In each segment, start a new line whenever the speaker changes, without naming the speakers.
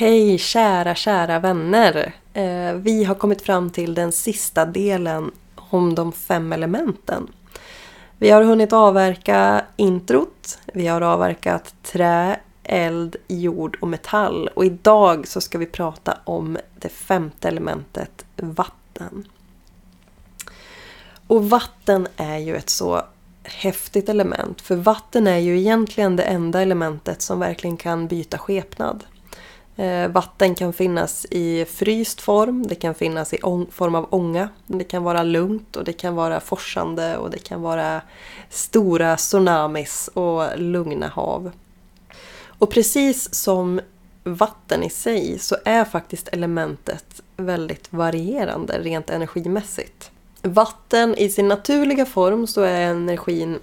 Hej kära, kära vänner! Eh, vi har kommit fram till den sista delen om de fem elementen. Vi har hunnit avverka introt, vi har avverkat trä, eld, jord och metall. Och idag så ska vi prata om det femte elementet, vatten. Och vatten är ju ett så häftigt element. För vatten är ju egentligen det enda elementet som verkligen kan byta skepnad. Eh, vatten kan finnas i fryst form, det kan finnas i form av ånga. Det kan vara lugnt och det kan vara forsande och det kan vara stora tsunamis och lugna hav. Och precis som vatten i sig så är faktiskt elementet väldigt varierande rent energimässigt. Vatten i sin naturliga form så är energin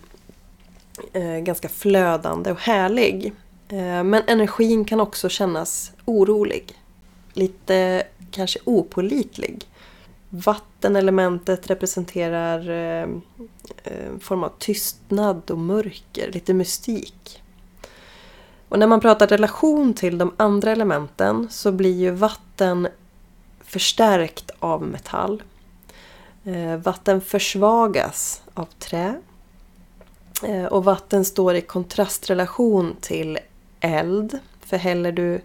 eh, ganska flödande och härlig. Eh, men energin kan också kännas orolig. Lite kanske opolitlig. Vattenelementet representerar eh, eh, en form av tystnad och mörker, lite mystik. Och när man pratar relation till de andra elementen så blir ju vatten förstärkt av metall. Vatten försvagas av trä. Och vatten står i kontrastrelation till eld. För häller du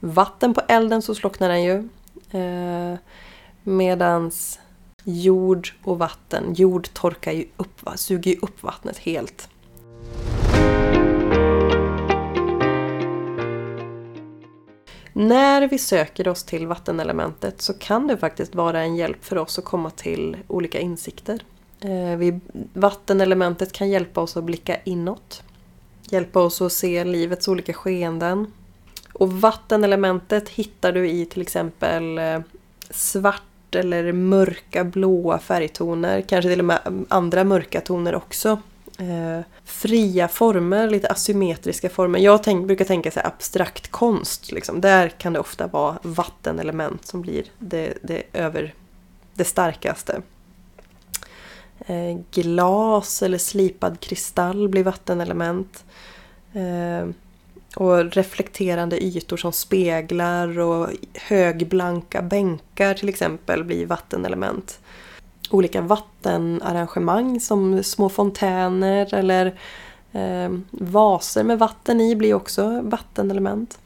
vatten på elden så slocknar den ju. Eh, medans jord och vatten, jord torkar ju upp, suger ju upp vattnet helt. När vi söker oss till vattenelementet så kan det faktiskt vara en hjälp för oss att komma till olika insikter. Eh, vattenelementet kan hjälpa oss att blicka inåt hjälpa oss att se livets olika skeenden. Och vattenelementet hittar du i till exempel eh, svart eller mörka blåa färgtoner. Kanske till och med andra mörka toner också. Eh, fria former, lite asymmetriska former. Jag tänk, brukar tänka så abstrakt konst. Liksom. Där kan det ofta vara vattenelement som blir det, det, över, det starkaste. Eh, glas eller slipad kristall blir vattenelement. Eh, och reflekterande ytor som speglar och högblanka bänkar till exempel blir vattenelement. Olika vattenarrangemang som små fontäner eller eh, vaser med vatten i blir också vattenelement.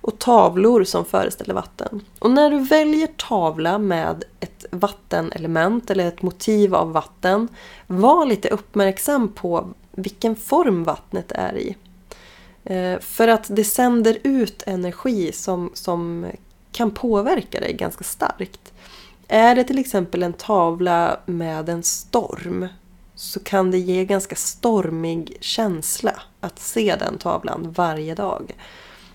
Och tavlor som föreställer vatten. Och när du väljer tavla med ett vattenelement eller ett motiv av vatten, var lite uppmärksam på vilken form vattnet är i. Eh, för att det sänder ut energi som, som kan påverka dig ganska starkt. Är det till exempel en tavla med en storm så kan det ge ganska stormig känsla att se den tavlan varje dag.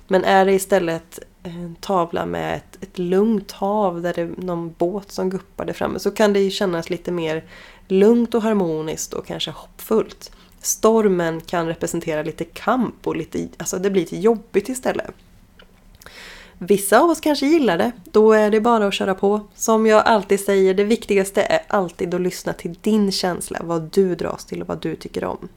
Men är det istället en tavla med ett, ett lugnt hav där det är någon båt som guppar där framme så kan det ju kännas lite mer lugnt och harmoniskt och kanske hoppfullt. Stormen kan representera lite kamp och lite, alltså det blir lite jobbigt istället. Vissa av oss kanske gillar det, då är det bara att köra på. Som jag alltid säger, det viktigaste är alltid att lyssna till din känsla, vad du dras till och vad du tycker om.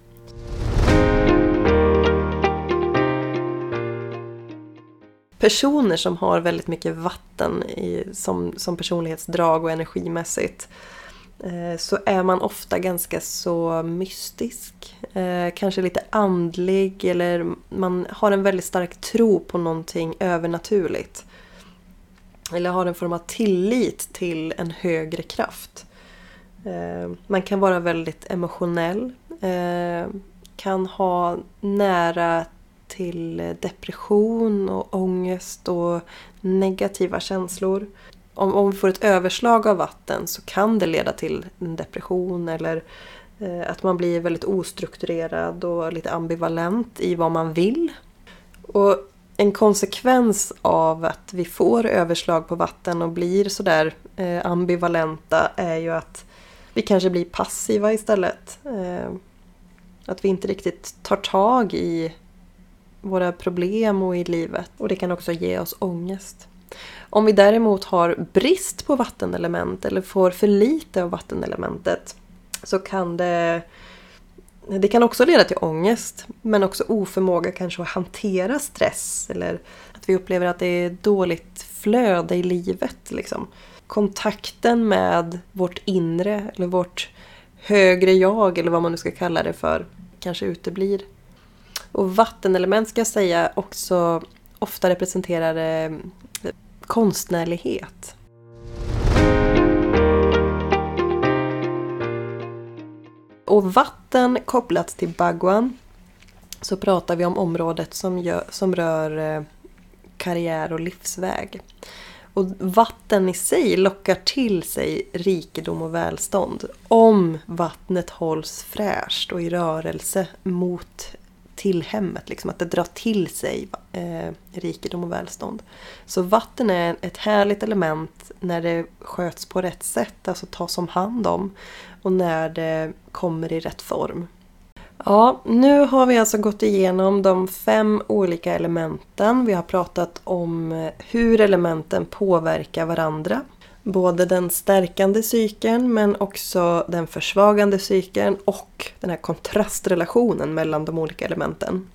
Personer som har väldigt mycket vatten i, som, som personlighetsdrag och energimässigt eh, så är man ofta ganska så mystisk. Eh, kanske lite andlig eller man har en väldigt stark tro på någonting övernaturligt. Eller har en form av tillit till en högre kraft. Eh, man kan vara väldigt emotionell. Kan ha nära till eh, depression och ångest och negativa känslor om, om vi får ett överslag av vatten så kan det leda till en depression eller eh, att man blir väldigt ostrukturerad och lite ambivalent i vad man vill. Och en konsekvens av att vi får överslag på vatten och blir sådär eh, ambivalenta är ju att vi kanske blir passiva istället. Eh, att vi inte riktigt tar tag i våra problem och i livet. Och det kan också ge oss ångest. Om vi däremot har brist på vattenelement eller får för lite av vattenelementet så kan det det kan också leda till ångest men också oförmåga kanske att hantera stress eller att vi upplever att det är dåligt flöde i livet. Liksom. Kontakten med vårt inre eller vårt högre jag eller vad man nu ska kalla det för kanske uteblir. Och vattenelement ska jag säga också ofta representerar eh, konstnärlighet. Och vatten kopplat till Bhagwan så pratar vi om området som, gör, som rör eh, karriär och livsväg. Och vatten i sig lockar till sig rikedom och välstånd om vattnet hålls fräscht och i rörelse mot till hemmet. Liksom, att det drar till sig eh, rikedom och välstånd. Så vatten är ett härligt element när det sköts på rätt sätt, alltså tas om hand om. Och när det kommer i rätt form. Ja, nu har vi alltså gått igenom de fem olika elementen. Vi har pratat om eh, hur elementen påverkar varandra. Både den stärkande cykeln men också den försvagande cykeln och den här kontrastrelationen mellan de olika elementen.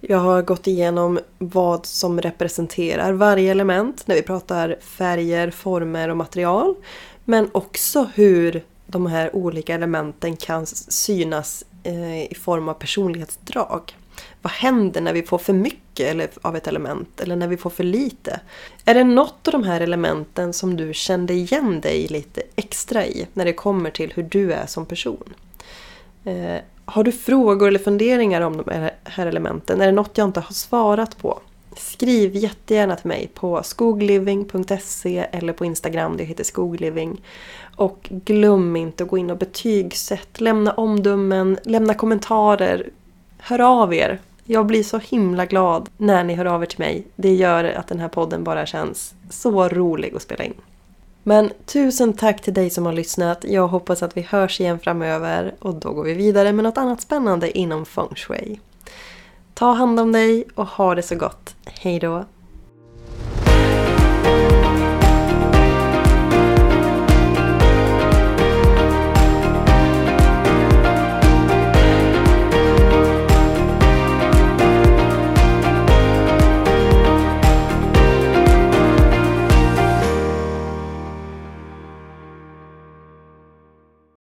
Jag har gått igenom vad som representerar varje element när vi pratar färger, former och material. Men också hur de här olika elementen kan synas eh, i form av personlighetsdrag. Vad händer när vi får för mycket av ett element eller när vi får för lite? Är det något av de här elementen som du kände igen dig lite extra i när det kommer till hur du är som person? Eh, har du frågor eller funderingar om de här elementen? Är det något jag inte har svarat på? Skriv jättegärna till mig på skogliving.se eller på Instagram, det heter skogliving. Och glöm inte att gå in och betygsätt, lämna omdömen, lämna kommentarer. Hör av er! Jag blir så himla glad när ni hör av er till mig. Det gör att den här podden bara känns så rolig att spela in. Men tusen tack till dig som har lyssnat. Jag hoppas att vi hörs igen framöver och då går vi vidare med något annat spännande inom feng shui. Ta hand om dig och ha det så gott. Hejdå!